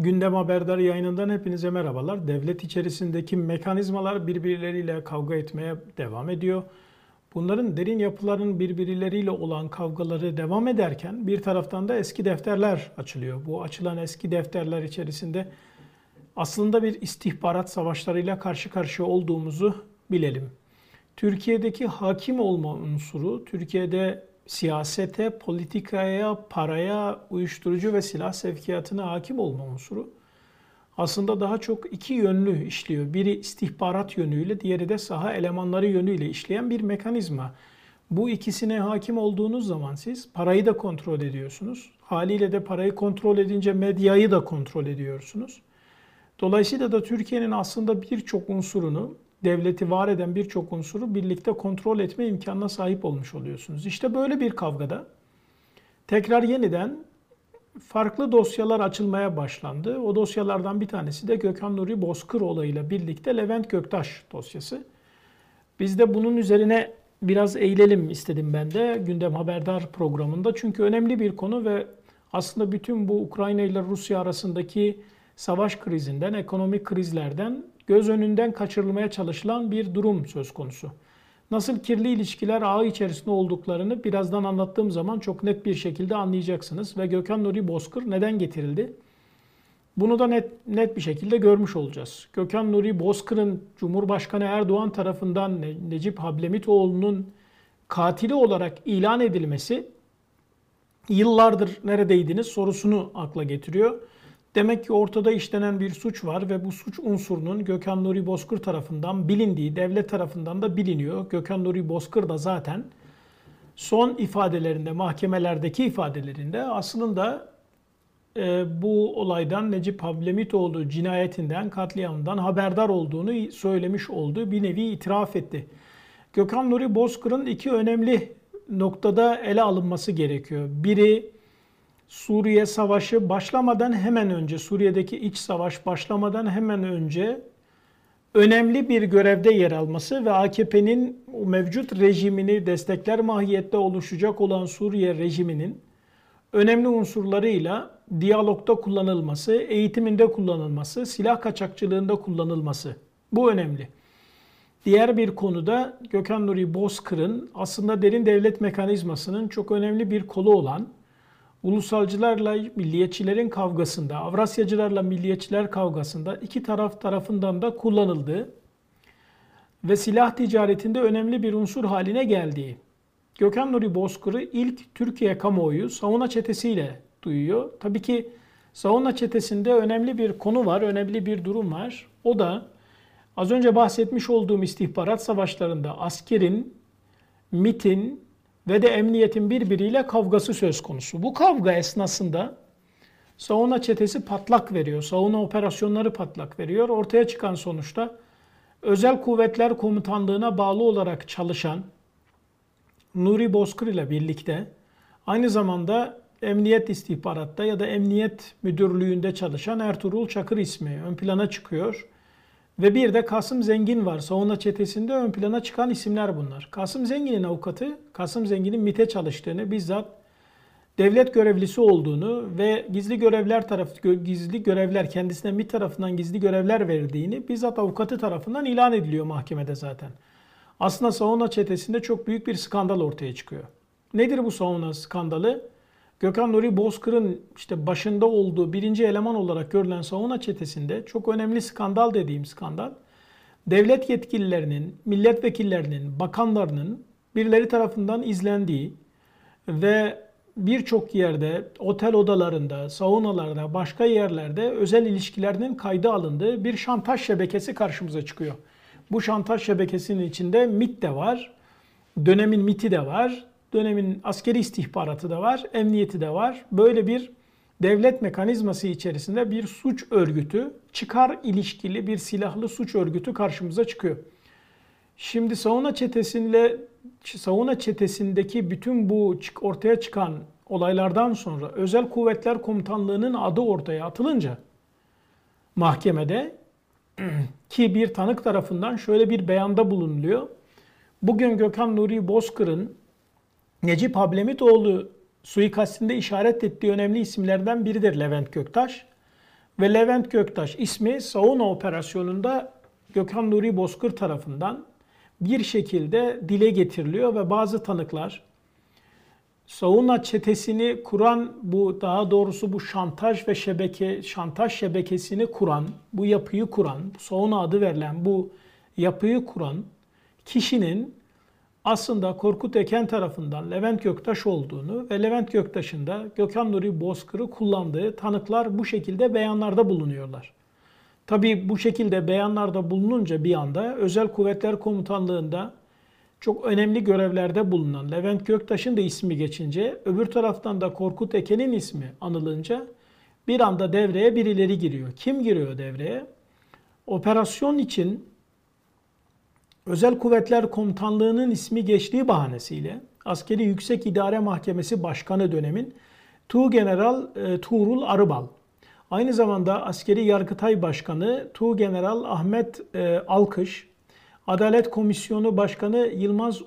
Gündem Haberdar yayınından hepinize merhabalar. Devlet içerisindeki mekanizmalar birbirleriyle kavga etmeye devam ediyor. Bunların derin yapıların birbirleriyle olan kavgaları devam ederken bir taraftan da eski defterler açılıyor. Bu açılan eski defterler içerisinde aslında bir istihbarat savaşlarıyla karşı karşıya olduğumuzu bilelim. Türkiye'deki hakim olma unsuru, Türkiye'de siyasete, politikaya, paraya, uyuşturucu ve silah sevkiyatına hakim olma unsuru aslında daha çok iki yönlü işliyor. Biri istihbarat yönüyle, diğeri de saha elemanları yönüyle işleyen bir mekanizma. Bu ikisine hakim olduğunuz zaman siz parayı da kontrol ediyorsunuz. Haliyle de parayı kontrol edince medyayı da kontrol ediyorsunuz. Dolayısıyla da Türkiye'nin aslında birçok unsurunu devleti var eden birçok unsuru birlikte kontrol etme imkanına sahip olmuş oluyorsunuz. İşte böyle bir kavgada tekrar yeniden farklı dosyalar açılmaya başlandı. O dosyalardan bir tanesi de Gökhan Nuri Bozkır olayıyla birlikte Levent Göktaş dosyası. Biz de bunun üzerine biraz eğilelim istedim ben de Gündem Haberdar programında. Çünkü önemli bir konu ve aslında bütün bu Ukrayna ile Rusya arasındaki savaş krizinden, ekonomik krizlerden göz önünden kaçırılmaya çalışılan bir durum söz konusu. Nasıl kirli ilişkiler ağı içerisinde olduklarını birazdan anlattığım zaman çok net bir şekilde anlayacaksınız. Ve Gökhan Nuri Bozkır neden getirildi? Bunu da net, net bir şekilde görmüş olacağız. Gökhan Nuri Bozkır'ın Cumhurbaşkanı Erdoğan tarafından Necip Hablemitoğlu'nun katili olarak ilan edilmesi yıllardır neredeydiniz sorusunu akla getiriyor. Demek ki ortada işlenen bir suç var ve bu suç unsurunun Gökhan Nuri Bozkır tarafından bilindiği, devlet tarafından da biliniyor. Gökhan Nuri Bozkır da zaten son ifadelerinde, mahkemelerdeki ifadelerinde aslında e, bu olaydan Necip Hablemitoğlu cinayetinden, katliamından haberdar olduğunu söylemiş olduğu bir nevi itiraf etti. Gökhan Nuri Bozkır'ın iki önemli noktada ele alınması gerekiyor. Biri Suriye Savaşı başlamadan hemen önce, Suriye'deki iç savaş başlamadan hemen önce önemli bir görevde yer alması ve AKP'nin mevcut rejimini destekler mahiyette oluşacak olan Suriye rejiminin önemli unsurlarıyla diyalogda kullanılması, eğitiminde kullanılması, silah kaçakçılığında kullanılması. Bu önemli. Diğer bir konuda Gökhan Nuri Bozkır'ın aslında derin devlet mekanizmasının çok önemli bir kolu olan ulusalcılarla milliyetçilerin kavgasında, Avrasyacılarla milliyetçiler kavgasında iki taraf tarafından da kullanıldığı ve silah ticaretinde önemli bir unsur haline geldiği. Gökhan Nuri Bozkır'ı ilk Türkiye kamuoyu Savuna çetesiyle duyuyor. Tabii ki Savuna çetesinde önemli bir konu var, önemli bir durum var. O da az önce bahsetmiş olduğum istihbarat savaşlarında askerin, MIT'in, ve de emniyetin birbiriyle kavgası söz konusu. Bu kavga esnasında savunma çetesi patlak veriyor. Savunma operasyonları patlak veriyor. Ortaya çıkan sonuçta Özel Kuvvetler Komutanlığı'na bağlı olarak çalışan Nuri Bozkır ile birlikte aynı zamanda Emniyet istihbaratta ya da Emniyet Müdürlüğü'nde çalışan Ertuğrul Çakır ismi ön plana çıkıyor. Ve bir de Kasım Zengin var. Savunma çetesinde ön plana çıkan isimler bunlar. Kasım Zengin'in avukatı, Kasım Zengin'in MIT'e çalıştığını, bizzat devlet görevlisi olduğunu ve gizli görevler taraf gizli görevler kendisine MIT tarafından gizli görevler verdiğini bizzat avukatı tarafından ilan ediliyor mahkemede zaten. Aslında savunma çetesinde çok büyük bir skandal ortaya çıkıyor. Nedir bu savunma skandalı? Gökhan Nuri Bozkır'ın işte başında olduğu birinci eleman olarak görülen savunma çetesinde çok önemli skandal dediğim skandal devlet yetkililerinin, milletvekillerinin, bakanlarının birileri tarafından izlendiği ve birçok yerde, otel odalarında, saunalarda, başka yerlerde özel ilişkilerinin kayda alındığı bir şantaj şebekesi karşımıza çıkıyor. Bu şantaj şebekesinin içinde MIT de var, dönemin MIT'i de var, dönemin askeri istihbaratı da var, emniyeti de var. Böyle bir devlet mekanizması içerisinde bir suç örgütü, çıkar ilişkili bir silahlı suç örgütü karşımıza çıkıyor. Şimdi savunma çetesinle savunma çetesindeki bütün bu ortaya çıkan olaylardan sonra Özel Kuvvetler Komutanlığı'nın adı ortaya atılınca mahkemede ki bir tanık tarafından şöyle bir beyanda bulunuluyor. Bugün Gökhan Nuri Bozkır'ın Necip Hablemitoğlu suikastinde işaret ettiği önemli isimlerden biridir Levent Göktaş. ve Levent Göktaş ismi Sauna operasyonunda Gökhan Nuri Bozkır tarafından bir şekilde dile getiriliyor ve bazı tanıklar Sauna çetesini kuran bu daha doğrusu bu şantaj ve şebeke şantaj şebekesini kuran, bu yapıyı kuran, Sauna adı verilen bu yapıyı kuran kişinin aslında Korkut Eken tarafından Levent Göktaş olduğunu ve Levent Göktaş'ın da Gökhan Nuri Bozkır'ı kullandığı tanıklar bu şekilde beyanlarda bulunuyorlar. Tabii bu şekilde beyanlarda bulununca bir anda Özel Kuvvetler Komutanlığı'nda çok önemli görevlerde bulunan Levent Göktaş'ın da ismi geçince öbür taraftan da Korkut Eken'in ismi anılınca bir anda devreye birileri giriyor. Kim giriyor devreye? Operasyon için Özel Kuvvetler Komutanlığı'nın ismi geçtiği bahanesiyle Askeri Yüksek İdare Mahkemesi Başkanı dönemin Tuğgeneral e, Tuğrul Arıbal, aynı zamanda Askeri Yargıtay Başkanı Tuğgeneral Ahmet e, Alkış, Adalet Komisyonu Başkanı Yılmaz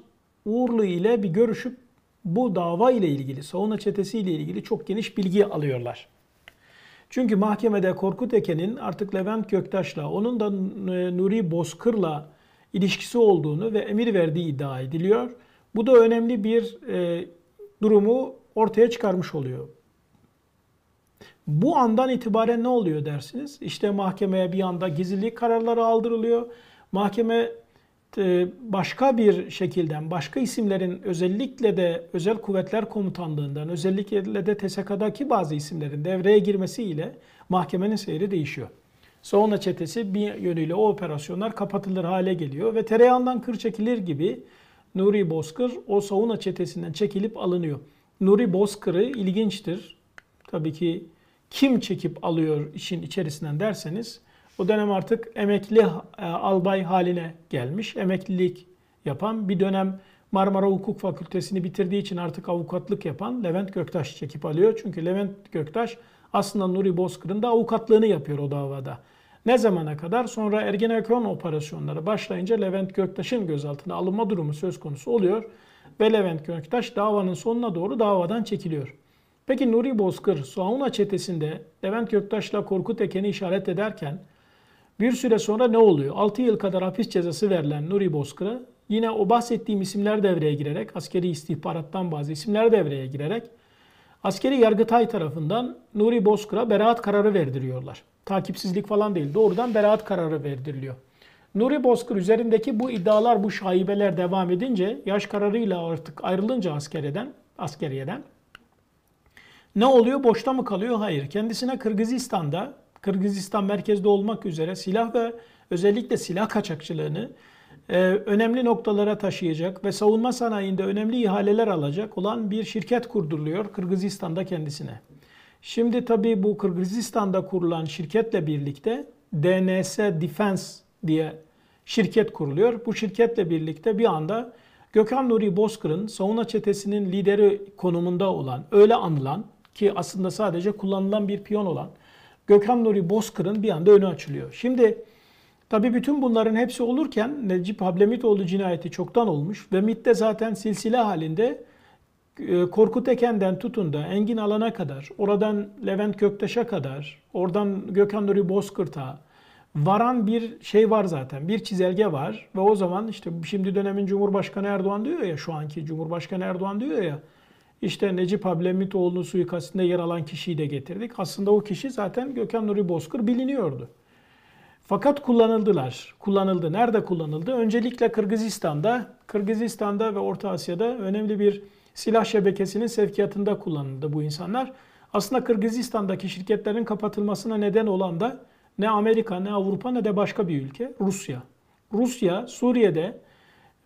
Uğurlu ile bir görüşüp bu dava ile ilgili, savunma çetesi ile ilgili çok geniş bilgi alıyorlar. Çünkü mahkemede Korkut Eken'in artık Levent Göktaş'la, onun da e, Nuri Bozkır'la ilişkisi olduğunu ve emir verdiği iddia ediliyor. Bu da önemli bir e, durumu ortaya çıkarmış oluyor. Bu andan itibaren ne oluyor dersiniz? İşte mahkemeye bir anda gizlilik kararları aldırılıyor. Mahkeme e, başka bir şekilden, başka isimlerin özellikle de Özel Kuvvetler Komutanlığından, özellikle de TSK'daki bazı isimlerin devreye girmesiyle mahkemenin seyri değişiyor. Savunma çetesi bir yönüyle o operasyonlar kapatılır hale geliyor ve tereyağından kır çekilir gibi Nuri Bozkır o savunma çetesinden çekilip alınıyor. Nuri Bozkır'ı ilginçtir. Tabii ki kim çekip alıyor işin içerisinden derseniz o dönem artık emekli e, albay haline gelmiş. Emeklilik yapan bir dönem Marmara Hukuk Fakültesini bitirdiği için artık avukatlık yapan Levent Göktaş çekip alıyor. Çünkü Levent Göktaş aslında Nuri Bozkır'ın da avukatlığını yapıyor o davada. Ne zamana kadar? Sonra Ergenekon operasyonları başlayınca Levent Göktaş'ın gözaltına alınma durumu söz konusu oluyor. Ve Levent Göktaş davanın sonuna doğru davadan çekiliyor. Peki Nuri Bozkır, Suauna çetesinde Levent Göktaş'la Korkut Eken'i işaret ederken bir süre sonra ne oluyor? 6 yıl kadar hapis cezası verilen Nuri Bozkır'a yine o bahsettiğim isimler devreye girerek, askeri istihbarattan bazı isimler devreye girerek askeri yargıtay tarafından Nuri Bozkır'a beraat kararı verdiriyorlar. Takipsizlik falan değil, doğrudan beraat kararı verdiriliyor. Nuri Bozkır üzerindeki bu iddialar, bu şaibeler devam edince, yaş kararıyla artık ayrılınca askeriyeden, askeriyeden ne oluyor? Boşta mı kalıyor? Hayır. Kendisine Kırgızistan'da Kırgızistan merkezde olmak üzere silah ve özellikle silah kaçakçılığını önemli noktalara taşıyacak ve savunma sanayinde önemli ihaleler alacak olan bir şirket kurduruluyor Kırgızistan'da kendisine. Şimdi tabii bu Kırgızistan'da kurulan şirketle birlikte DNS Defense diye şirket kuruluyor. Bu şirketle birlikte bir anda Gökhan Nuri Bozkır'ın savunma çetesinin lideri konumunda olan, öyle anılan ki aslında sadece kullanılan bir piyon olan Gökhan Nuri Bozkır'ın bir anda önü açılıyor. Şimdi tabi bütün bunların hepsi olurken Necip Hablemitoğlu cinayeti çoktan olmuş ve MIT'te zaten silsile halinde e, Korkut Eken'den tutun da Engin Alan'a kadar, oradan Levent Göktaş'a kadar, oradan Gökhan Nuri Bozkırt'a varan bir şey var zaten. Bir çizelge var ve o zaman işte şimdi dönemin Cumhurbaşkanı Erdoğan diyor ya, şu anki Cumhurbaşkanı Erdoğan diyor ya, işte Necip Hablemitoğlu'nun suikastinde yer alan kişiyi de getirdik. Aslında o kişi zaten Gökhan Nuri Bozkır biliniyordu. Fakat kullanıldılar. Kullanıldı. Nerede kullanıldı? Öncelikle Kırgızistan'da, Kırgızistan'da ve Orta Asya'da önemli bir silah şebekesinin sevkiyatında kullanıldı bu insanlar. Aslında Kırgızistan'daki şirketlerin kapatılmasına neden olan da ne Amerika, ne Avrupa, ne de başka bir ülke, Rusya. Rusya, Suriye'de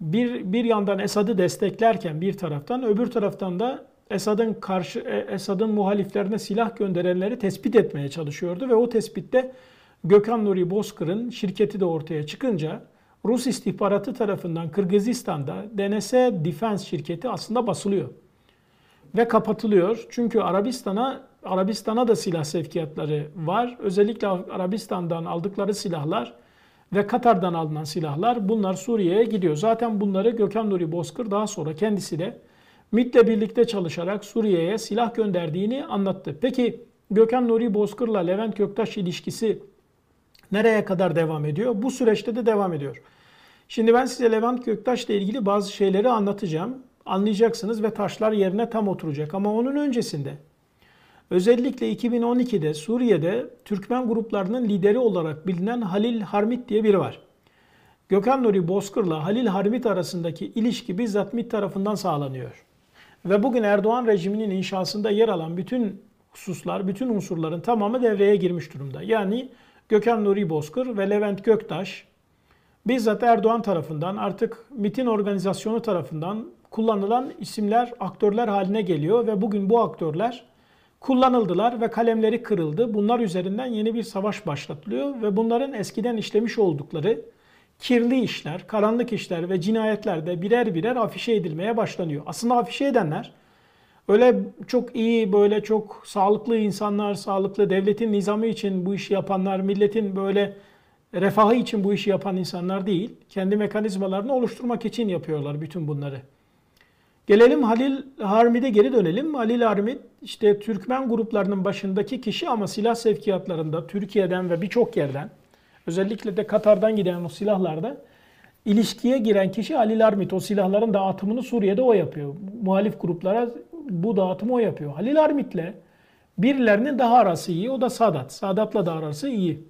bir, bir yandan Esad'ı desteklerken bir taraftan öbür taraftan da Esad'ın karşı e, Esad'ın muhaliflerine silah gönderenleri tespit etmeye çalışıyordu ve o tespitte Gökhan Nuri Bozkır'ın şirketi de ortaya çıkınca Rus istihbaratı tarafından Kırgızistan'da DNS Defense şirketi aslında basılıyor ve kapatılıyor. Çünkü Arabistan'a Arabistan'a da silah sevkiyatları var. Özellikle Arabistan'dan aldıkları silahlar ve Katar'dan alınan silahlar bunlar Suriye'ye gidiyor. Zaten bunları Gökhan Nuri Bozkır daha sonra kendisi de MİT'le birlikte çalışarak Suriye'ye silah gönderdiğini anlattı. Peki Gökhan Nuri Bozkır'la Levent Göktaş ilişkisi nereye kadar devam ediyor? Bu süreçte de devam ediyor. Şimdi ben size Levent Göktaş'la ilgili bazı şeyleri anlatacağım. Anlayacaksınız ve taşlar yerine tam oturacak. Ama onun öncesinde özellikle 2012'de Suriye'de Türkmen gruplarının lideri olarak bilinen Halil Harmit diye biri var. Gökhan Nuri Bozkır'la Halil Harmit arasındaki ilişki bizzat MİT tarafından sağlanıyor. Ve bugün Erdoğan rejiminin inşasında yer alan bütün hususlar, bütün unsurların tamamı devreye girmiş durumda. Yani Gökhan Nuri Bozkır ve Levent Göktaş bizzat Erdoğan tarafından artık MIT'in organizasyonu tarafından kullanılan isimler, aktörler haline geliyor ve bugün bu aktörler kullanıldılar ve kalemleri kırıldı. Bunlar üzerinden yeni bir savaş başlatılıyor ve bunların eskiden işlemiş oldukları kirli işler, karanlık işler ve cinayetler de birer birer afişe edilmeye başlanıyor. Aslında afişe edenler öyle çok iyi, böyle çok sağlıklı insanlar, sağlıklı devletin nizamı için bu işi yapanlar, milletin böyle refahı için bu işi yapan insanlar değil. Kendi mekanizmalarını oluşturmak için yapıyorlar bütün bunları. Gelelim Halil Harmid'e geri dönelim. Halil Harmid işte Türkmen gruplarının başındaki kişi ama silah sevkiyatlarında Türkiye'den ve birçok yerden özellikle de Katar'dan giden o silahlarda ilişkiye giren kişi Halil Harmid. O silahların dağıtımını Suriye'de o yapıyor. Muhalif gruplara bu dağıtımı o yapıyor. Halil Harmid'le birilerinin daha arası iyi. O da Sadat. Sadat'la da arası iyi.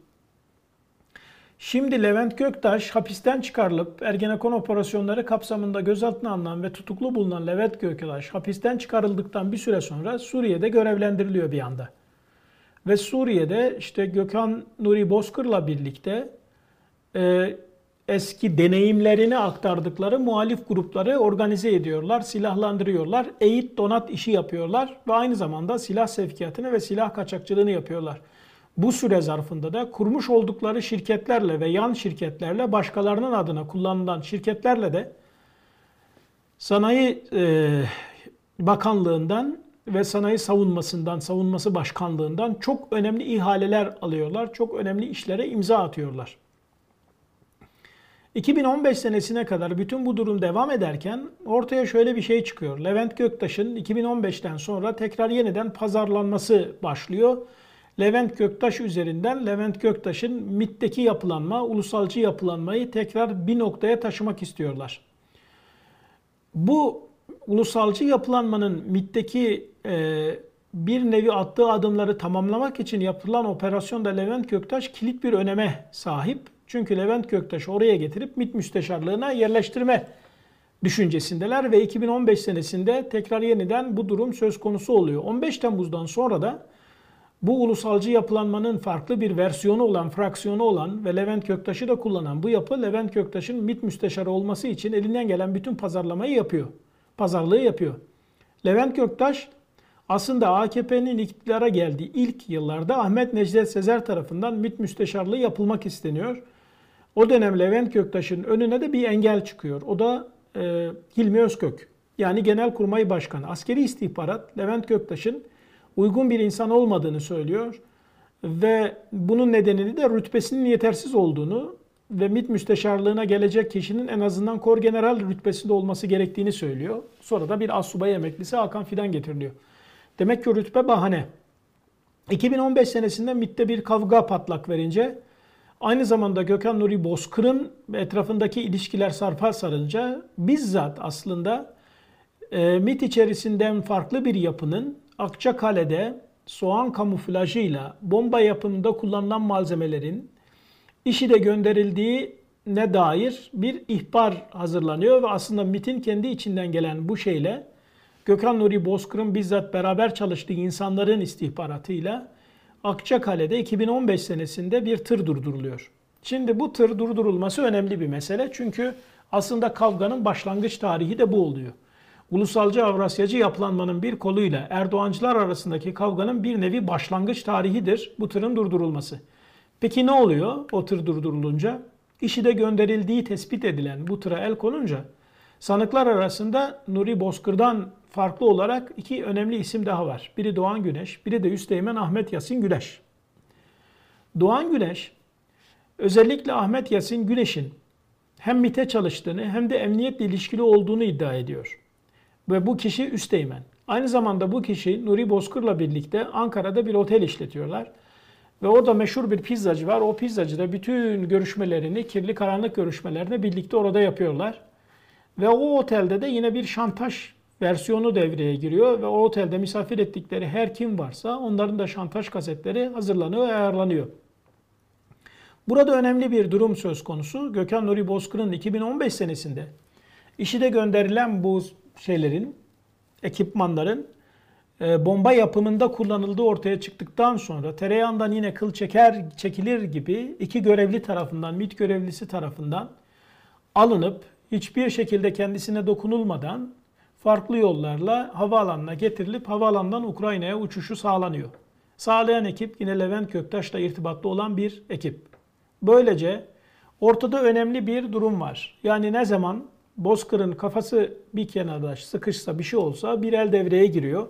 Şimdi Levent Göktaş hapisten çıkarılıp Ergenekon operasyonları kapsamında gözaltına alınan ve tutuklu bulunan Levent Göktaş hapisten çıkarıldıktan bir süre sonra Suriye'de görevlendiriliyor bir anda. Ve Suriye'de işte Gökhan Nuri Bozkır'la birlikte e, eski deneyimlerini aktardıkları muhalif grupları organize ediyorlar, silahlandırıyorlar, eğit donat işi yapıyorlar ve aynı zamanda silah sevkiyatını ve silah kaçakçılığını yapıyorlar. Bu süre zarfında da kurmuş oldukları şirketlerle ve yan şirketlerle başkalarının adına kullanılan şirketlerle de Sanayi e, Bakanlığından ve Sanayi Savunmasından, Savunması Başkanlığından çok önemli ihaleler alıyorlar. Çok önemli işlere imza atıyorlar. 2015 senesine kadar bütün bu durum devam ederken ortaya şöyle bir şey çıkıyor. Levent Göktaş'ın 2015'ten sonra tekrar yeniden pazarlanması başlıyor. Levent Göktaş üzerinden Levent Göktaş'ın MIT'teki yapılanma, ulusalcı yapılanmayı tekrar bir noktaya taşımak istiyorlar. Bu ulusalcı yapılanmanın MIT'teki e, bir nevi attığı adımları tamamlamak için yapılan operasyonda Levent Göktaş kilit bir öneme sahip. Çünkü Levent Göktaş oraya getirip MIT müsteşarlığına yerleştirme düşüncesindeler ve 2015 senesinde tekrar yeniden bu durum söz konusu oluyor. 15 Temmuz'dan sonra da bu ulusalcı yapılanmanın farklı bir versiyonu olan, fraksiyonu olan ve Levent Köktaş'ı da kullanan bu yapı Levent Köktaş'ın MİT müsteşarı olması için elinden gelen bütün pazarlamayı yapıyor. Pazarlığı yapıyor. Levent Köktaş aslında AKP'nin iktidara geldiği ilk yıllarda Ahmet Necdet Sezer tarafından MİT müsteşarlığı yapılmak isteniyor. O dönem Levent Köktaş'ın önüne de bir engel çıkıyor. O da e, Hilmi Özkök. Yani Genelkurmay Başkanı. Askeri istihbarat Levent Köktaş'ın uygun bir insan olmadığını söylüyor. Ve bunun nedenini de rütbesinin yetersiz olduğunu ve MİT müsteşarlığına gelecek kişinin en azından kor general rütbesinde olması gerektiğini söylüyor. Sonra da bir assubay emeklisi Hakan Fidan getiriliyor. Demek ki rütbe bahane. 2015 senesinde MİT'te bir kavga patlak verince aynı zamanda Gökhan Nuri Bozkır'ın etrafındaki ilişkiler sarpa sarınca bizzat aslında e, MİT içerisinden farklı bir yapının Akçakale'de soğan kamuflajıyla bomba yapımında kullanılan malzemelerin işi de gönderildiği ne dair bir ihbar hazırlanıyor ve aslında MIT'in kendi içinden gelen bu şeyle Gökhan Nuri Bozkır'ın bizzat beraber çalıştığı insanların istihbaratıyla Akçakale'de 2015 senesinde bir tır durduruluyor. Şimdi bu tır durdurulması önemli bir mesele çünkü aslında kavganın başlangıç tarihi de bu oluyor ulusalcı Avrasyacı yapılanmanın bir koluyla Erdoğancılar arasındaki kavganın bir nevi başlangıç tarihidir bu tırın durdurulması. Peki ne oluyor o tır durdurulunca? İşi de gönderildiği tespit edilen bu tıra el konunca sanıklar arasında Nuri Bozkır'dan farklı olarak iki önemli isim daha var. Biri Doğan Güneş, biri de Üsteğmen Ahmet Yasin Güneş. Doğan Güneş özellikle Ahmet Yasin Güneş'in hem MIT'e çalıştığını hem de emniyetle ilişkili olduğunu iddia ediyor. Ve bu kişi Üsteğmen. Aynı zamanda bu kişi Nuri Bozkır'la birlikte Ankara'da bir otel işletiyorlar. Ve orada meşhur bir pizzacı var. O pizzacı da bütün görüşmelerini, kirli karanlık görüşmelerini birlikte orada yapıyorlar. Ve o otelde de yine bir şantaj versiyonu devreye giriyor ve o otelde misafir ettikleri her kim varsa onların da şantaj kasetleri hazırlanıyor ayarlanıyor. Burada önemli bir durum söz konusu. Gökhan Nuri Bozkır'ın 2015 senesinde işide gönderilen bu şeylerin, ekipmanların e, bomba yapımında kullanıldığı ortaya çıktıktan sonra tereyağından yine kıl çeker çekilir gibi iki görevli tarafından, MİT görevlisi tarafından alınıp hiçbir şekilde kendisine dokunulmadan farklı yollarla havaalanına getirilip havaalanından Ukrayna'ya uçuşu sağlanıyor. Sağlayan ekip yine Levent Göktaş'la irtibatlı olan bir ekip. Böylece ortada önemli bir durum var. Yani ne zaman Bozkır'ın kafası bir kenarda sıkışsa bir şey olsa bir el devreye giriyor.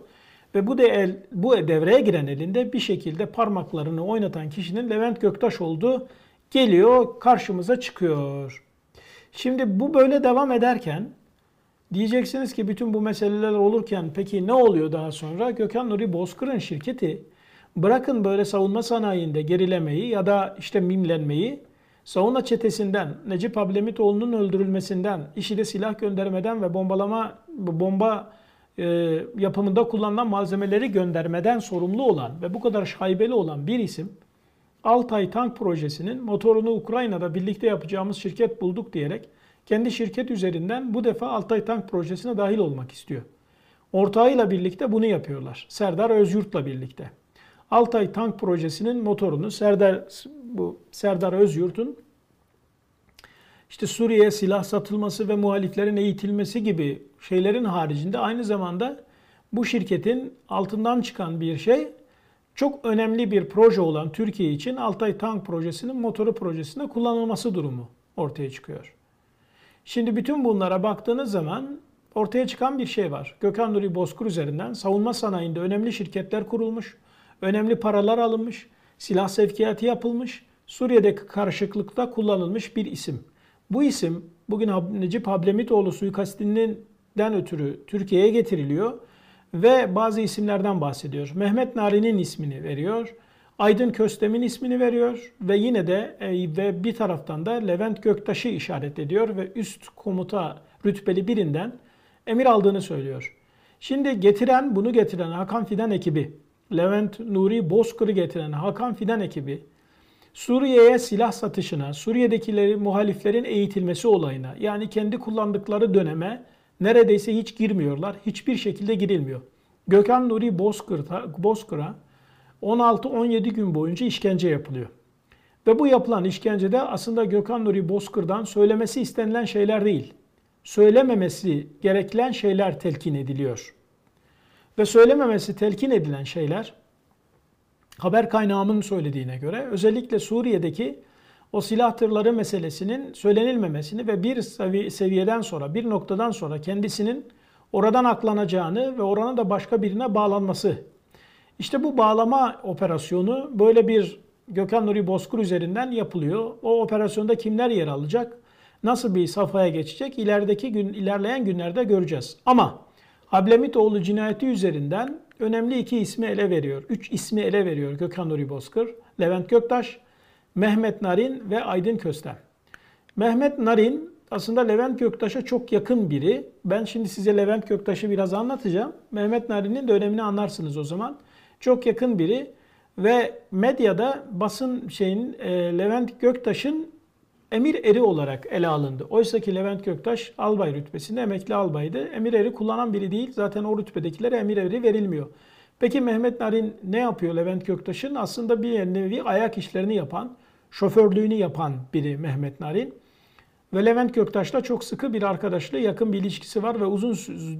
Ve bu de el, bu devreye giren elinde bir şekilde parmaklarını oynatan kişinin Levent Göktaş olduğu geliyor karşımıza çıkıyor. Şimdi bu böyle devam ederken diyeceksiniz ki bütün bu meseleler olurken peki ne oluyor daha sonra? Gökhan Nuri Bozkır'ın şirketi bırakın böyle savunma sanayinde gerilemeyi ya da işte mimlenmeyi savunma çetesinden Necip Ablemitoğlu'nun öldürülmesinden, işi silah göndermeden ve bombalama bomba e, yapımında kullanılan malzemeleri göndermeden sorumlu olan ve bu kadar şaibeli olan bir isim Altay Tank Projesi'nin motorunu Ukrayna'da birlikte yapacağımız şirket bulduk diyerek kendi şirket üzerinden bu defa Altay Tank Projesi'ne dahil olmak istiyor. Ortağıyla birlikte bunu yapıyorlar. Serdar Özyurt'la birlikte. Altay Tank Projesi'nin motorunu Serdar bu Serdar Özyurt'un işte Suriye'ye silah satılması ve muhaliflerin eğitilmesi gibi şeylerin haricinde aynı zamanda bu şirketin altından çıkan bir şey çok önemli bir proje olan Türkiye için Altay Tank Projesi'nin motoru projesinde kullanılması durumu ortaya çıkıyor. Şimdi bütün bunlara baktığınız zaman ortaya çıkan bir şey var. Gökhan Nuri Bozkur üzerinden savunma sanayinde önemli şirketler kurulmuş, önemli paralar alınmış, silah sevkiyatı yapılmış, Suriye'deki karışıklıkta kullanılmış bir isim. Bu isim bugün Necip Hablemitoğlu suikastinden ötürü Türkiye'ye getiriliyor ve bazı isimlerden bahsediyor. Mehmet Nari'nin ismini veriyor. Aydın Köstem'in ismini veriyor ve yine de e, ve bir taraftan da Levent Göktaş'ı işaret ediyor ve üst komuta rütbeli birinden emir aldığını söylüyor. Şimdi getiren bunu getiren Hakan Fidan ekibi, Levent Nuri Bozkır'ı getiren Hakan Fidan ekibi Suriye'ye silah satışına, Suriye'dekileri muhaliflerin eğitilmesi olayına yani kendi kullandıkları döneme neredeyse hiç girmiyorlar. Hiçbir şekilde girilmiyor. Gökhan Nuri Bozkır'a 16-17 gün boyunca işkence yapılıyor. Ve bu yapılan işkencede aslında Gökhan Nuri Bozkır'dan söylemesi istenilen şeyler değil. Söylememesi gereken şeyler telkin ediliyor. Ve söylememesi telkin edilen şeyler haber kaynağımın söylediğine göre özellikle Suriye'deki o silah tırları meselesinin söylenilmemesini ve bir seviyeden sonra, bir noktadan sonra kendisinin oradan aklanacağını ve oranın da başka birine bağlanması. İşte bu bağlama operasyonu böyle bir Gökhan Nuri Bozkur üzerinden yapılıyor. O operasyonda kimler yer alacak? Nasıl bir safhaya geçecek? İlerideki gün, ilerleyen günlerde göreceğiz. Ama Hablemitoğlu cinayeti üzerinden önemli iki ismi ele veriyor. Üç ismi ele veriyor Gökhan Nuri Bozkır, Levent Göktaş, Mehmet Narin ve Aydın Köstem. Mehmet Narin aslında Levent Göktaş'a çok yakın biri. Ben şimdi size Levent Göktaş'ı biraz anlatacağım. Mehmet Narin'in de önemini anlarsınız o zaman. Çok yakın biri ve medyada basın şeyin e, Levent Göktaş'ın emir eri olarak ele alındı. Oysa ki Levent Göktaş albay rütbesinde emekli albaydı. Emir eri kullanan biri değil. Zaten o rütbedekilere emir eri verilmiyor. Peki Mehmet Narin ne yapıyor Levent Göktaş'ın? Aslında bir nevi ayak işlerini yapan, şoförlüğünü yapan biri Mehmet Narin. Ve Levent Göktaş'la çok sıkı bir arkadaşlığı, yakın bir ilişkisi var ve uzun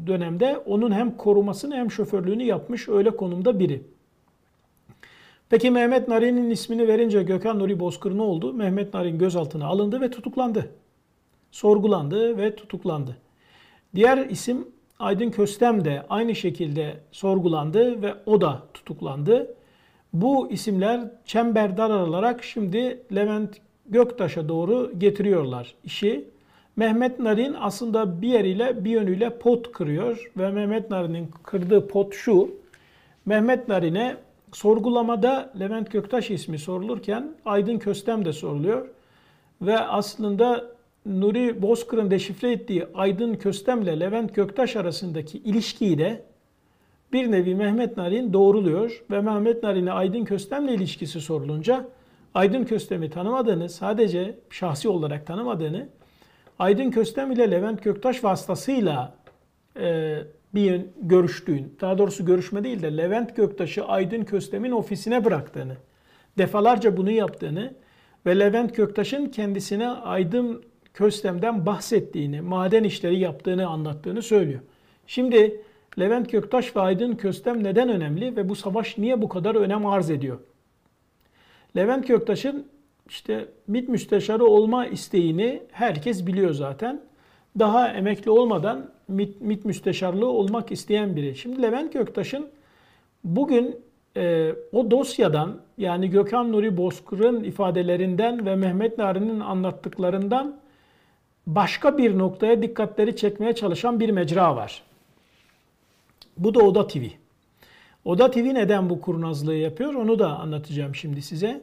dönemde onun hem korumasını hem şoförlüğünü yapmış öyle konumda biri. Peki Mehmet Narin'in ismini verince Gökhan Nuri Bozkır ne oldu? Mehmet Narin gözaltına alındı ve tutuklandı. Sorgulandı ve tutuklandı. Diğer isim Aydın Köstem de aynı şekilde sorgulandı ve o da tutuklandı. Bu isimler çemberdar alarak şimdi Levent Göktaş'a doğru getiriyorlar işi Mehmet Narin aslında bir yeriyle bir yönüyle pot kırıyor ve Mehmet Narin'in kırdığı pot şu. Mehmet Narin'e sorgulamada Levent Göktaş ismi sorulurken Aydın Köstem de soruluyor. Ve aslında Nuri Bozkır'ın deşifre ettiği Aydın Köstem ile Levent Göktaş arasındaki ilişkiyi de bir nevi Mehmet Narin doğruluyor ve Mehmet Narin'e Aydın Köstem'le ilişkisi sorulunca Aydın Köstem'i tanımadığını, sadece şahsi olarak tanımadığını, Aydın Köstem ile Levent Göktaş vasıtasıyla e, bir görüştüğün, daha doğrusu görüşme değil de Levent Göktaş'ı Aydın Köstem'in ofisine bıraktığını, defalarca bunu yaptığını ve Levent Göktaş'ın kendisine Aydın Köstem'den bahsettiğini, maden işleri yaptığını anlattığını söylüyor. Şimdi Levent Göktaş ve Aydın Köstem neden önemli ve bu savaş niye bu kadar önem arz ediyor? Levent Göktaş'ın işte MİT müsteşarı olma isteğini herkes biliyor zaten. Daha emekli olmadan MİT, MİT müsteşarlığı olmak isteyen biri. Şimdi Levent Göktaş'ın bugün e, o dosyadan yani Gökhan Nuri Bozkır'ın ifadelerinden ve Mehmet Nari'nin anlattıklarından başka bir noktaya dikkatleri çekmeye çalışan bir mecra var. Bu da Oda TV. Oda TV neden bu kurnazlığı yapıyor onu da anlatacağım şimdi size.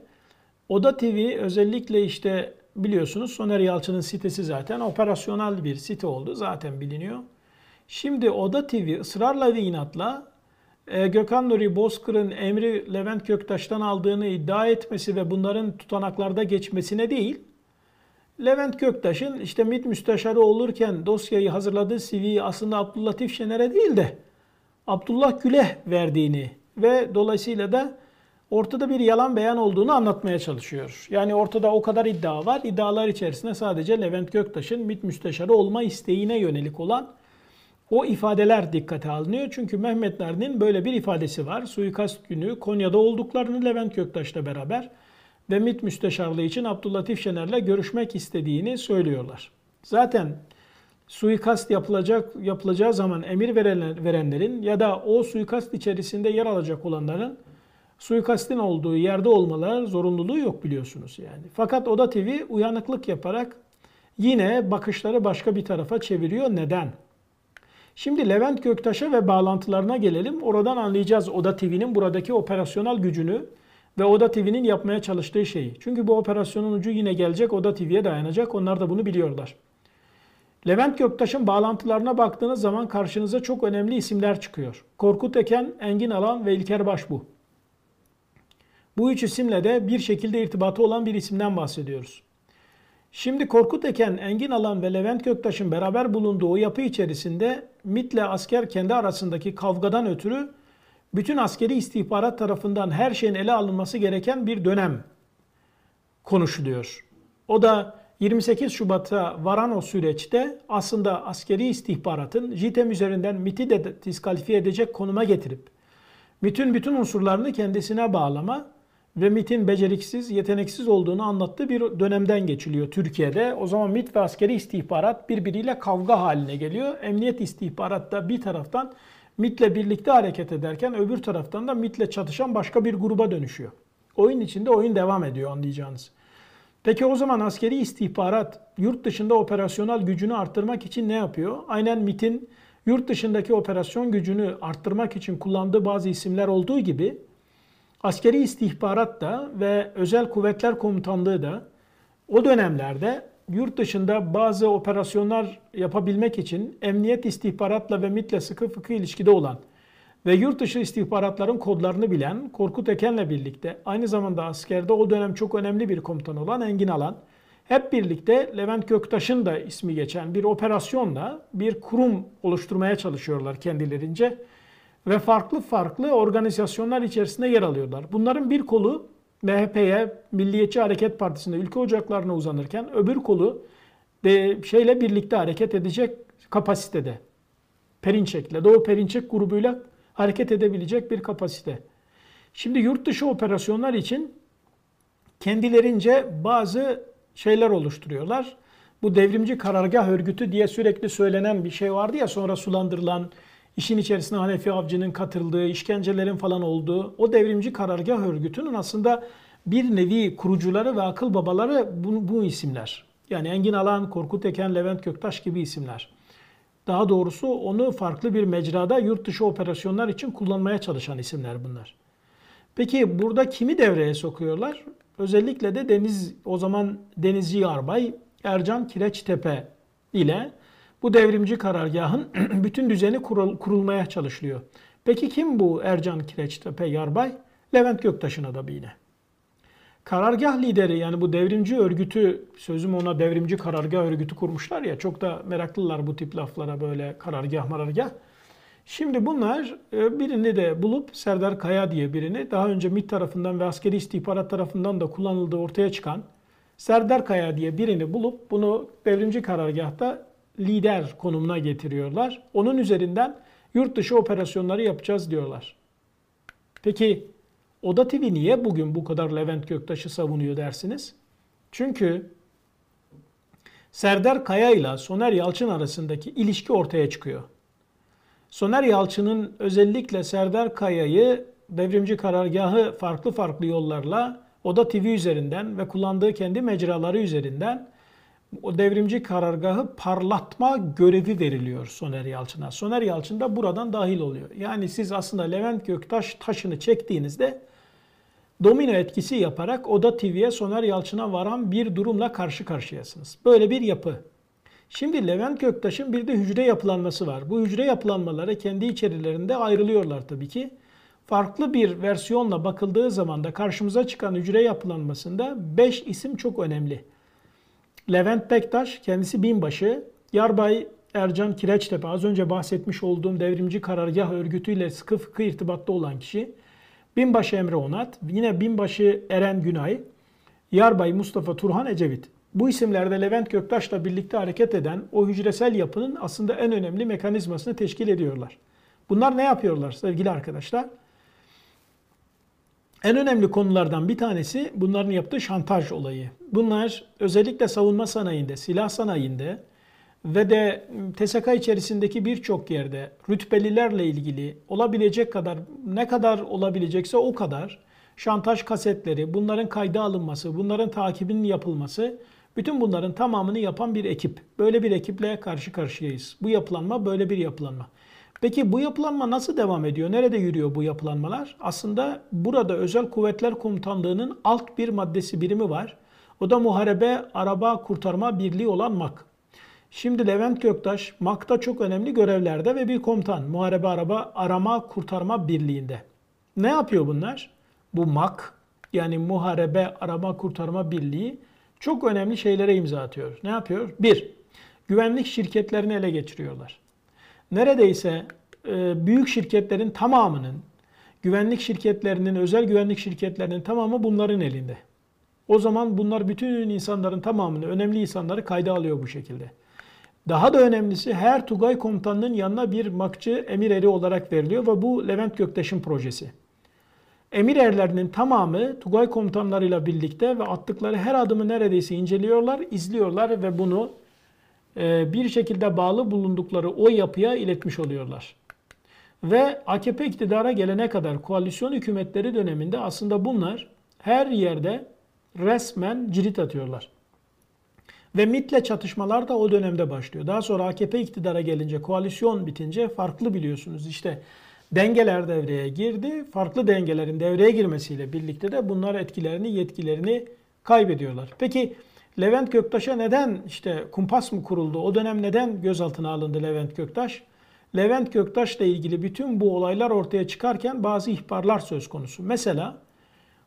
Oda TV özellikle işte biliyorsunuz Soner Yalçın'ın sitesi zaten operasyonel bir site oldu zaten biliniyor. Şimdi Oda TV ısrarla ve inatla e, Gökhan Nuri Bozkır'ın emri Levent Göktaş'tan aldığını iddia etmesi ve bunların tutanaklarda geçmesine değil, Levent Göktaş'ın işte MİT müsteşarı olurken dosyayı hazırladığı CV'yi aslında Abdüllatif Şener'e değil de Abdullah Gül'e verdiğini ve dolayısıyla da ortada bir yalan beyan olduğunu anlatmaya çalışıyor. Yani ortada o kadar iddia var. İddialar içerisinde sadece Levent Göktaş'ın MİT müsteşarı olma isteğine yönelik olan o ifadeler dikkate alınıyor. Çünkü Mehmet Narin'in böyle bir ifadesi var. Suikast günü Konya'da olduklarını Levent Göktaş'la beraber ve MİT müsteşarlığı için Abdüllatif Şener'le görüşmek istediğini söylüyorlar. Zaten suikast yapılacak yapılacağı zaman emir verenlerin ya da o suikast içerisinde yer alacak olanların suikastin olduğu yerde olmaları zorunluluğu yok biliyorsunuz yani. Fakat Oda TV uyanıklık yaparak yine bakışları başka bir tarafa çeviriyor. Neden? Şimdi Levent Göktaş'a ve bağlantılarına gelelim. Oradan anlayacağız Oda TV'nin buradaki operasyonel gücünü ve Oda TV'nin yapmaya çalıştığı şeyi. Çünkü bu operasyonun ucu yine gelecek Oda TV'ye dayanacak. Onlar da bunu biliyorlar. Levent Göktaş'ın bağlantılarına baktığınız zaman karşınıza çok önemli isimler çıkıyor. Korkut Eken, Engin Alan ve İlker Başbu. Bu üç isimle de bir şekilde irtibatı olan bir isimden bahsediyoruz. Şimdi Korkut Eken, Engin Alan ve Levent Göktaş'ın beraber bulunduğu o yapı içerisinde MIT ile asker kendi arasındaki kavgadan ötürü bütün askeri istihbarat tarafından her şeyin ele alınması gereken bir dönem konuşuluyor. O da 28 Şubat'a varan o süreçte aslında askeri istihbaratın JITEM üzerinden MIT'i de diskalifiye edecek konuma getirip MIT'in bütün unsurlarını kendisine bağlama ve MIT'in beceriksiz, yeteneksiz olduğunu anlattığı bir dönemden geçiliyor Türkiye'de. O zaman MIT ve askeri istihbarat birbiriyle kavga haline geliyor. Emniyet istihbarat da bir taraftan MIT'le birlikte hareket ederken öbür taraftan da MIT'le çatışan başka bir gruba dönüşüyor. Oyun içinde oyun devam ediyor anlayacağınız. Peki o zaman askeri istihbarat yurt dışında operasyonel gücünü arttırmak için ne yapıyor? Aynen MIT'in yurt dışındaki operasyon gücünü arttırmak için kullandığı bazı isimler olduğu gibi askeri istihbarat da ve özel kuvvetler komutanlığı da o dönemlerde yurt dışında bazı operasyonlar yapabilmek için emniyet istihbaratla ve MIT'le sıkı fıkı ilişkide olan ve yurt dışı istihbaratların kodlarını bilen Korkut Eken'le birlikte aynı zamanda askerde o dönem çok önemli bir komutan olan Engin Alan hep birlikte Levent Göktaş'ın da ismi geçen bir operasyonla bir kurum oluşturmaya çalışıyorlar kendilerince ve farklı farklı organizasyonlar içerisinde yer alıyorlar. Bunların bir kolu MHP'ye, Milliyetçi Hareket Partisi'nde ülke ocaklarına uzanırken öbür kolu de şeyle birlikte hareket edecek kapasitede. Perinçek'le, Doğu Perinçek grubuyla hareket edebilecek bir kapasite. Şimdi yurt dışı operasyonlar için kendilerince bazı şeyler oluşturuyorlar. Bu devrimci karargah örgütü diye sürekli söylenen bir şey vardı ya sonra sulandırılan işin içerisine Hanefi Avcı'nın katıldığı, işkencelerin falan olduğu o devrimci karargah örgütünün aslında bir nevi kurucuları ve akıl babaları bu, bu isimler. Yani Engin Alan, Korkut Eken, Levent Göktaş gibi isimler. Daha doğrusu onu farklı bir mecrada yurt dışı operasyonlar için kullanmaya çalışan isimler bunlar. Peki burada kimi devreye sokuyorlar? Özellikle de Deniz o zaman Denizci Yarbay Ercan Kireçtepe ile bu devrimci karargahın bütün düzeni kurulmaya çalışılıyor. Peki kim bu Ercan Kireçtepe Yarbay? Levent Göktaş'ın adamı yine. Karargah lideri yani bu devrimci örgütü, sözüm ona devrimci karargah örgütü kurmuşlar ya çok da meraklılar bu tip laflara böyle karargah marargah. Şimdi bunlar e, birini de bulup Serdar Kaya diye birini daha önce MİT tarafından ve askeri istihbarat tarafından da kullanıldığı ortaya çıkan Serdar Kaya diye birini bulup bunu devrimci karargahta lider konumuna getiriyorlar. Onun üzerinden yurt dışı operasyonları yapacağız diyorlar. Peki Oda TV niye bugün bu kadar Levent Göktaş'ı savunuyor dersiniz? Çünkü Serdar Kaya ile Soner Yalçın arasındaki ilişki ortaya çıkıyor. Soner Yalçın'ın özellikle Serdar Kaya'yı devrimci karargahı farklı farklı yollarla Oda TV üzerinden ve kullandığı kendi mecraları üzerinden o devrimci karargahı parlatma görevi veriliyor Soner Yalçın'a. Soner Yalçın da buradan dahil oluyor. Yani siz aslında Levent Göktaş taşını çektiğinizde domino etkisi yaparak Oda TV'ye Soner Yalçın'a varan bir durumla karşı karşıyasınız. Böyle bir yapı. Şimdi Levent Göktaş'ın bir de hücre yapılanması var. Bu hücre yapılanmaları kendi içerilerinde ayrılıyorlar tabii ki. Farklı bir versiyonla bakıldığı zaman da karşımıza çıkan hücre yapılanmasında 5 isim çok önemli. Levent Bektaş, kendisi binbaşı. Yarbay Ercan Kireçtepe, az önce bahsetmiş olduğum devrimci karargah örgütüyle sıkı fıkı irtibatta olan kişi. Binbaşı Emre Onat, yine Binbaşı Eren Günay, Yarbay Mustafa Turhan Ecevit. Bu isimlerde Levent Göktaş'la birlikte hareket eden o hücresel yapının aslında en önemli mekanizmasını teşkil ediyorlar. Bunlar ne yapıyorlar sevgili arkadaşlar? En önemli konulardan bir tanesi bunların yaptığı şantaj olayı. Bunlar özellikle savunma sanayinde, silah sanayinde ve de TSK içerisindeki birçok yerde rütbelilerle ilgili olabilecek kadar ne kadar olabilecekse o kadar şantaj kasetleri, bunların kayda alınması, bunların takibinin yapılması bütün bunların tamamını yapan bir ekip. Böyle bir ekiple karşı karşıyayız. Bu yapılanma böyle bir yapılanma. Peki bu yapılanma nasıl devam ediyor? Nerede yürüyor bu yapılanmalar? Aslında burada Özel Kuvvetler Komutanlığı'nın alt bir maddesi birimi var. O da Muharebe Araba Kurtarma Birliği olan MAK. Şimdi Levent Göktaş MAK'ta çok önemli görevlerde ve bir komutan. Muharebe Araba Arama Kurtarma Birliği'nde. Ne yapıyor bunlar? Bu MAK yani Muharebe Arama Kurtarma Birliği çok önemli şeylere imza atıyor. Ne yapıyor? Bir, güvenlik şirketlerini ele geçiriyorlar. Neredeyse e, büyük şirketlerin tamamının, güvenlik şirketlerinin, özel güvenlik şirketlerinin tamamı bunların elinde. O zaman bunlar bütün insanların tamamını, önemli insanları kayda alıyor bu şekilde. Daha da önemlisi her Tugay komutanının yanına bir makçı emir eri olarak veriliyor ve bu Levent Göktaş'ın projesi. Emir erlerinin tamamı Tugay komutanlarıyla birlikte ve attıkları her adımı neredeyse inceliyorlar, izliyorlar ve bunu bir şekilde bağlı bulundukları o yapıya iletmiş oluyorlar. Ve AKP iktidara gelene kadar koalisyon hükümetleri döneminde aslında bunlar her yerde resmen cirit atıyorlar. Ve MIT'le çatışmalar da o dönemde başlıyor. Daha sonra AKP iktidara gelince, koalisyon bitince farklı biliyorsunuz. İşte dengeler devreye girdi. Farklı dengelerin devreye girmesiyle birlikte de bunlar etkilerini, yetkilerini kaybediyorlar. Peki Levent Göktaş'a neden işte kumpas mı kuruldu? O dönem neden gözaltına alındı Levent Göktaş? Levent Göktaş'la ilgili bütün bu olaylar ortaya çıkarken bazı ihbarlar söz konusu. Mesela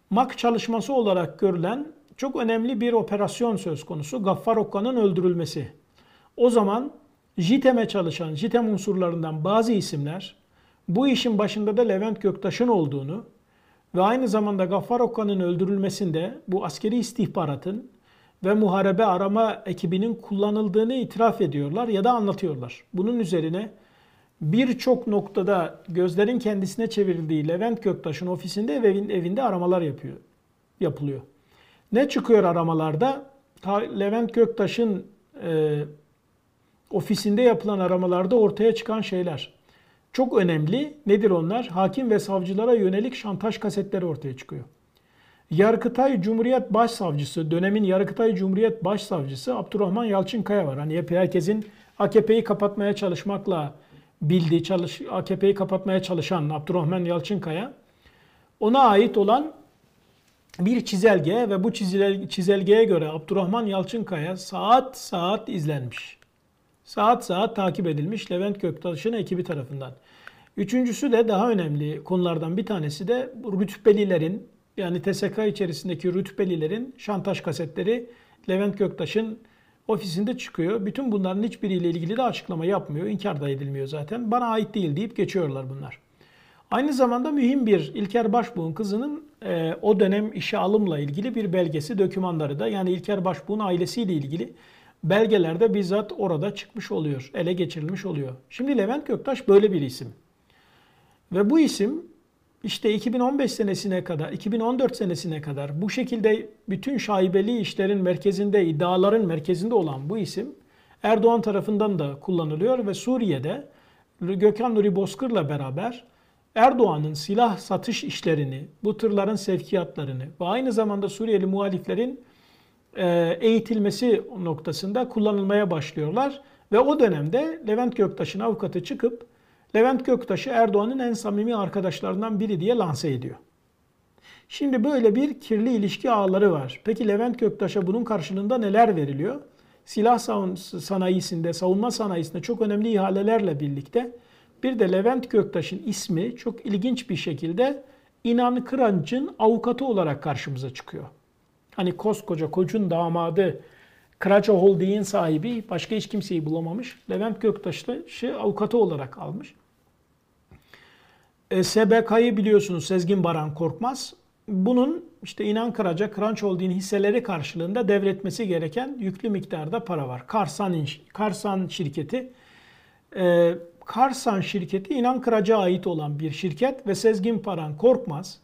MAK çalışması olarak görülen çok önemli bir operasyon söz konusu. Gaffar Okka'nın öldürülmesi. O zaman JITEM'e çalışan, JITEM unsurlarından bazı isimler bu işin başında da Levent Göktaş'ın olduğunu ve aynı zamanda Gaffar Okka'nın öldürülmesinde bu askeri istihbaratın ve muharebe arama ekibinin kullanıldığını itiraf ediyorlar ya da anlatıyorlar. Bunun üzerine birçok noktada gözlerin kendisine çevrildiği Levent Göktaş'ın ofisinde ve evinde aramalar yapıyor, yapılıyor. Ne çıkıyor aramalarda? Levent Göktaş'ın e, ofisinde yapılan aramalarda ortaya çıkan şeyler. Çok önemli. Nedir onlar? Hakim ve savcılara yönelik şantaj kasetleri ortaya çıkıyor. Yargıtay Cumhuriyet Başsavcısı, dönemin Yargıtay Cumhuriyet Başsavcısı Abdurrahman Yalçınkaya var. Hani hep herkesin AKP'yi kapatmaya çalışmakla bildiği, çalış, AKP'yi kapatmaya çalışan Abdurrahman Yalçınkaya. Ona ait olan bir çizelge ve bu çizelgeye göre Abdurrahman Yalçınkaya saat saat izlenmiş. Saat saat takip edilmiş Levent Göktaş'ın ekibi tarafından. Üçüncüsü de daha önemli konulardan bir tanesi de rütbelilerin yani TSK içerisindeki rütbelilerin şantaj kasetleri Levent Göktaş'ın ofisinde çıkıyor. Bütün bunların hiçbiriyle ilgili de açıklama yapmıyor. İnkar da edilmiyor zaten. Bana ait değil deyip geçiyorlar bunlar. Aynı zamanda mühim bir İlker Başbuğ'un kızının e, o dönem işe alımla ilgili bir belgesi, dokümanları da yani İlker Başbuğ'un ailesiyle ilgili belgelerde bizzat orada çıkmış oluyor, ele geçirilmiş oluyor. Şimdi Levent Göktaş böyle bir isim. Ve bu isim işte 2015 senesine kadar, 2014 senesine kadar bu şekilde bütün şaibeli işlerin merkezinde, iddiaların merkezinde olan bu isim Erdoğan tarafından da kullanılıyor ve Suriye'de Gökhan Nuri Bozkır'la beraber Erdoğan'ın silah satış işlerini, bu tırların sevkiyatlarını ve aynı zamanda Suriyeli muhaliflerin e, eğitilmesi noktasında kullanılmaya başlıyorlar. Ve o dönemde Levent Göktaş'ın avukatı çıkıp Levent Göktaş'ı Erdoğan'ın en samimi arkadaşlarından biri diye lanse ediyor. Şimdi böyle bir kirli ilişki ağları var. Peki Levent Göktaş'a bunun karşılığında neler veriliyor? Silah sanayisinde, savunma sanayisinde çok önemli ihalelerle birlikte bir de Levent Göktaş'ın ismi çok ilginç bir şekilde İnan Kıranç'ın avukatı olarak karşımıza çıkıyor. Hani koskoca koçun damadı, Kıraça Holding'in sahibi başka hiç kimseyi bulamamış. Levent Göktaş'ı avukatı olarak almış. E, SBK'yı biliyorsunuz Sezgin Baran Korkmaz. Bunun işte İnan Karaca, Kıranç Holding'in hisseleri karşılığında devretmesi gereken yüklü miktarda para var. Karsan, Karsan şirketi e, Karsan şirketi İnan Kıraç'a ait olan bir şirket ve Sezgin Paran Korkmaz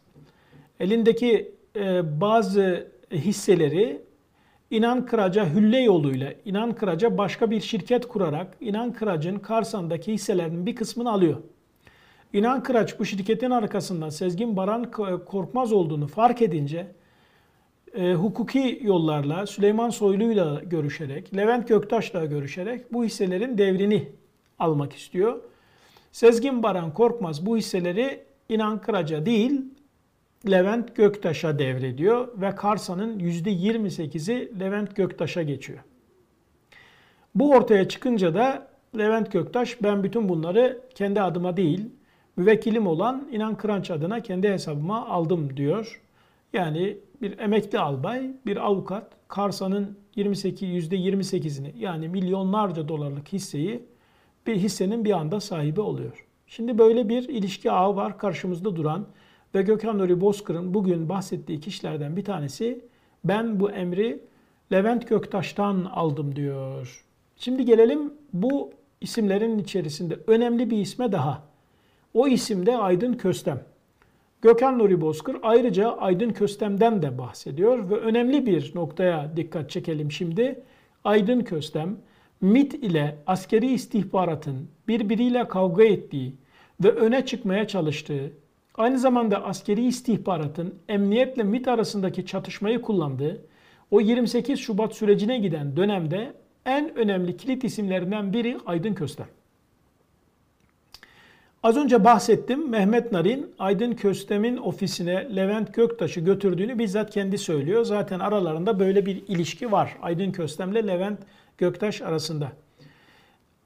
elindeki e, bazı hisseleri İnan Kıraç'a hülle yoluyla İnan Kıraç'a başka bir şirket kurarak İnan Kıraç'ın Karsan'daki hisselerinin bir kısmını alıyor. İnan Kıraç bu şirketin arkasından Sezgin Baran Korkmaz olduğunu fark edince e, hukuki yollarla Süleyman Soylu'yla görüşerek, Levent Göktaş'la görüşerek bu hisselerin devrini almak istiyor. Sezgin Baran Korkmaz bu hisseleri İnan Kıraç'a değil Levent Göktaş'a devrediyor ve Karsa'nın %28'i Levent Göktaş'a geçiyor. Bu ortaya çıkınca da Levent Göktaş ben bütün bunları kendi adıma değil müvekkilim olan İnan Kıranç adına kendi hesabıma aldım diyor. Yani bir emekli albay, bir avukat Karsa'nın 28 %28'ini yani milyonlarca dolarlık hisseyi bir hissenin bir anda sahibi oluyor. Şimdi böyle bir ilişki ağı var karşımızda duran ve Gökhan Nuri Bozkır'ın bugün bahsettiği kişilerden bir tanesi ben bu emri Levent Göktaş'tan aldım diyor. Şimdi gelelim bu isimlerin içerisinde önemli bir isme daha. O isim de Aydın Köstem. Gökhan Nuri Bozkır ayrıca Aydın Köstem'den de bahsediyor ve önemli bir noktaya dikkat çekelim şimdi. Aydın Köstem MIT ile askeri istihbaratın birbiriyle kavga ettiği ve öne çıkmaya çalıştığı, aynı zamanda askeri istihbaratın emniyetle MIT arasındaki çatışmayı kullandığı, o 28 Şubat sürecine giden dönemde en önemli kilit isimlerinden biri Aydın Köstem. Az önce bahsettim. Mehmet Narin Aydın Köstem'in ofisine Levent Göktaş'ı götürdüğünü bizzat kendi söylüyor. Zaten aralarında böyle bir ilişki var. Aydın Köstem'le Levent Göktaş arasında.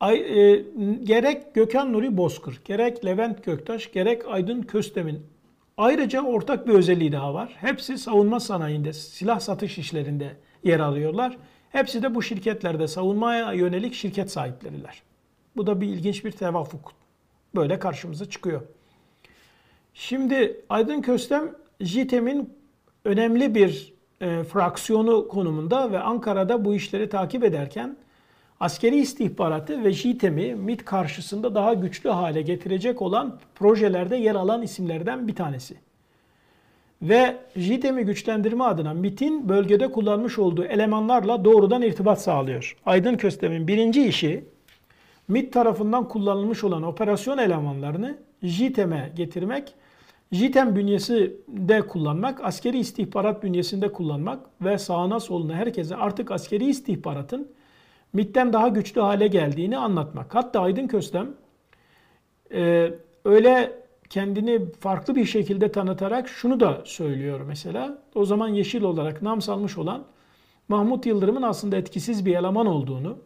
Ay, e, gerek Gökhan Nuri Bozkır, gerek Levent Göktaş, gerek Aydın Köstem'in ayrıca ortak bir özelliği daha var. Hepsi savunma sanayinde, silah satış işlerinde yer alıyorlar. Hepsi de bu şirketlerde savunmaya yönelik şirket sahipleriler. Bu da bir ilginç bir tevafuk. Böyle karşımıza çıkıyor. Şimdi Aydın Köstem JITEM'in önemli bir e, fraksiyonu konumunda ve Ankara'da bu işleri takip ederken askeri istihbaratı ve JITEM'i MIT karşısında daha güçlü hale getirecek olan projelerde yer alan isimlerden bir tanesi. Ve JITEM'i güçlendirme adına MIT'in bölgede kullanmış olduğu elemanlarla doğrudan irtibat sağlıyor. Aydın Köstem'in birinci işi MIT tarafından kullanılmış olan operasyon elemanlarını JITEM'e getirmek JITEM bünyesinde kullanmak, askeri istihbarat bünyesinde kullanmak ve sağına soluna herkese artık askeri istihbaratın MIT'ten daha güçlü hale geldiğini anlatmak. Hatta Aydın Köstem e, öyle kendini farklı bir şekilde tanıtarak şunu da söylüyor mesela. O zaman Yeşil olarak nam salmış olan Mahmut Yıldırım'ın aslında etkisiz bir eleman olduğunu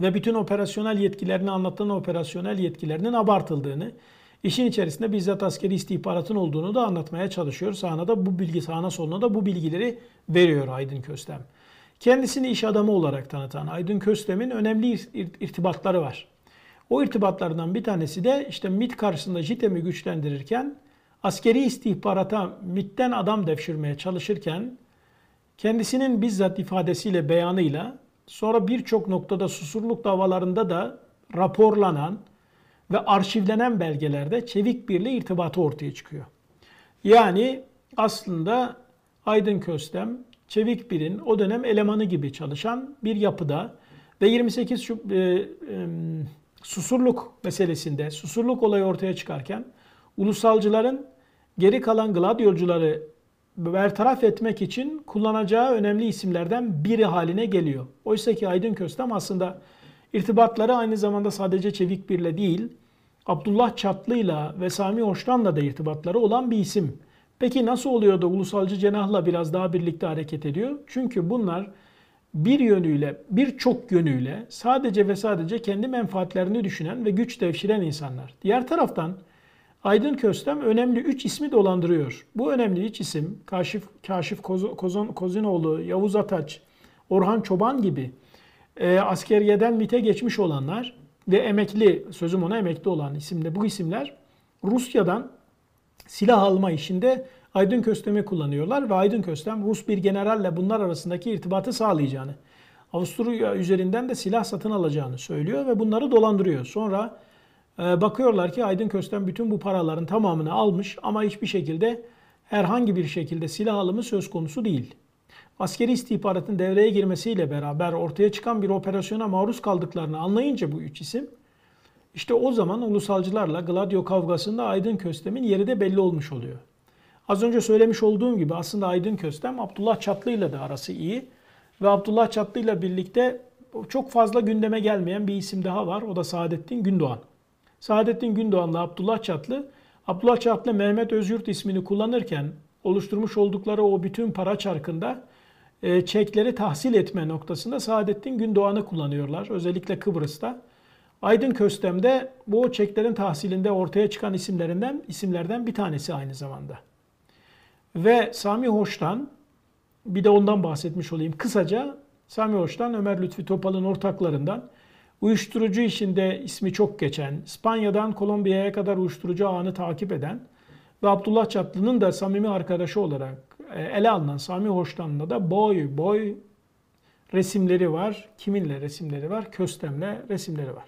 ve bütün operasyonel yetkilerini anlatan operasyonel yetkilerinin abartıldığını, işin içerisinde bizzat askeri istihbaratın olduğunu da anlatmaya çalışıyor. Sağına da bu bilgi, sağına soluna da bu bilgileri veriyor Aydın Köstem. Kendisini iş adamı olarak tanıtan Aydın Köstem'in önemli irtibatları var. O irtibatlardan bir tanesi de işte MIT karşısında JITEM'i güçlendirirken askeri istihbarata MIT'ten adam devşirmeye çalışırken kendisinin bizzat ifadesiyle, beyanıyla sonra birçok noktada susurluk davalarında da raporlanan ve arşivlenen belgelerde çevik birle irtibatı ortaya çıkıyor. Yani aslında Aydın Köstem, Çevik Bir'in o dönem elemanı gibi çalışan bir yapıda ve 28 şu, e, e, Susurluk meselesinde, Susurluk olayı ortaya çıkarken ulusalcıların geri kalan gladyolcuları bertaraf etmek için kullanacağı önemli isimlerden biri haline geliyor. Oysa ki Aydın Köstem aslında irtibatları aynı zamanda sadece Çevik Bir'le değil, Abdullah Çatlı'yla ve Sami Hoştan'la da irtibatları olan bir isim. Peki nasıl oluyor da ulusalcı cenahla biraz daha birlikte hareket ediyor? Çünkü bunlar bir yönüyle, birçok yönüyle sadece ve sadece kendi menfaatlerini düşünen ve güç devşiren insanlar. Diğer taraftan Aydın Köstem önemli üç ismi dolandırıyor. Bu önemli üç isim Kaşif, Kaşif Kozon, Kozinoğlu, Yavuz Ataç, Orhan Çoban gibi e, askeriyeden MIT'e geçmiş olanlar ve emekli, sözüm ona emekli olan isimde bu isimler Rusya'dan silah alma işinde Aydın Köstem'i kullanıyorlar ve Aydın Köstem Rus bir generalle bunlar arasındaki irtibatı sağlayacağını, Avusturya üzerinden de silah satın alacağını söylüyor ve bunları dolandırıyor. Sonra bakıyorlar ki Aydın Köstem bütün bu paraların tamamını almış ama hiçbir şekilde herhangi bir şekilde silah alımı söz konusu değil. Askeri istihbaratın devreye girmesiyle beraber ortaya çıkan bir operasyona maruz kaldıklarını anlayınca bu üç isim işte o zaman ulusalcılarla Gladio kavgasında Aydın Köstem'in yeri de belli olmuş oluyor. Az önce söylemiş olduğum gibi aslında Aydın Köstem Abdullah Çatlı ile de arası iyi. Ve Abdullah Çatlı ile birlikte çok fazla gündeme gelmeyen bir isim daha var. O da Saadettin Gündoğan. Saadettin Gündoğan'la Abdullah Çatlı, Abdullah Çatlı Mehmet Özyurt ismini kullanırken oluşturmuş oldukları o bütün para çarkında e, çekleri tahsil etme noktasında Saadettin Gündoğan'ı kullanıyorlar. Özellikle Kıbrıs'ta. Aydın Köstem de bu çeklerin tahsilinde ortaya çıkan isimlerinden isimlerden bir tanesi aynı zamanda. Ve Sami Hoş'tan bir de ondan bahsetmiş olayım. Kısaca Sami Hoş'tan Ömer Lütfi Topal'ın ortaklarından uyuşturucu işinde ismi çok geçen, İspanya'dan Kolombiya'ya kadar uyuşturucu ağını takip eden ve Abdullah Çatlı'nın da samimi arkadaşı olarak e, ele alınan Sami Hoş'tan'la da boy boy resimleri var. Kiminle resimleri var? Köstem'le resimleri var.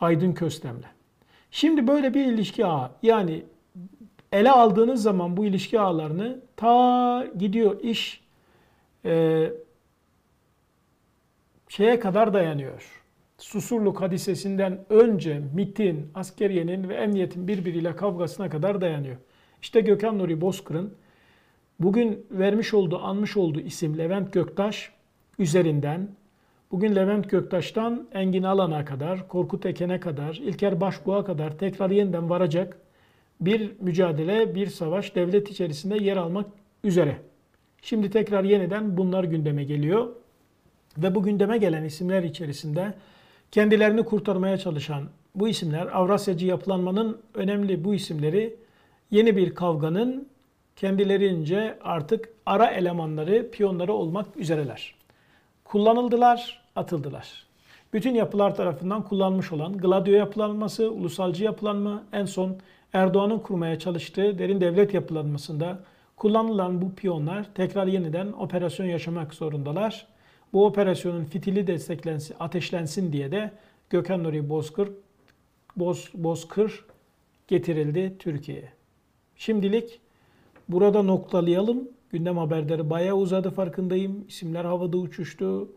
Aydın Köstem'le. Şimdi böyle bir ilişki ağı yani ele aldığınız zaman bu ilişki ağlarını ta gidiyor iş e, şeye kadar dayanıyor. Susurluk hadisesinden önce MIT'in, askeriyenin ve emniyetin birbiriyle kavgasına kadar dayanıyor. İşte Gökhan Nuri Bozkır'ın bugün vermiş olduğu, anmış olduğu isim Levent Göktaş üzerinden bugün Levent Göktaş'tan Engin Alan'a kadar, Korkut Eken'e kadar, İlker Başbuğ'a kadar tekrar yeniden varacak bir mücadele, bir savaş devlet içerisinde yer almak üzere. Şimdi tekrar yeniden bunlar gündeme geliyor. Ve bu gündeme gelen isimler içerisinde kendilerini kurtarmaya çalışan bu isimler, Avrasyacı yapılanmanın önemli bu isimleri yeni bir kavganın kendilerince artık ara elemanları, piyonları olmak üzereler. Kullanıldılar, atıldılar. Bütün yapılar tarafından kullanmış olan Gladio yapılanması, ulusalcı yapılanma, en son Erdoğan'ın kurmaya çalıştığı derin devlet yapılanmasında kullanılan bu piyonlar tekrar yeniden operasyon yaşamak zorundalar. Bu operasyonun fitili desteklensin, ateşlensin diye de Gökhan Nuri Bozkır, Boz, Bozkır getirildi Türkiye'ye. Şimdilik burada noktalayalım. Gündem haberleri bayağı uzadı farkındayım. İsimler havada uçuştu.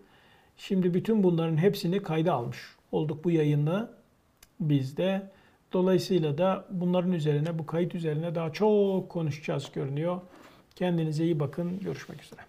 Şimdi bütün bunların hepsini kayda almış olduk bu yayında. Biz de Dolayısıyla da bunların üzerine, bu kayıt üzerine daha çok konuşacağız görünüyor. Kendinize iyi bakın. Görüşmek üzere.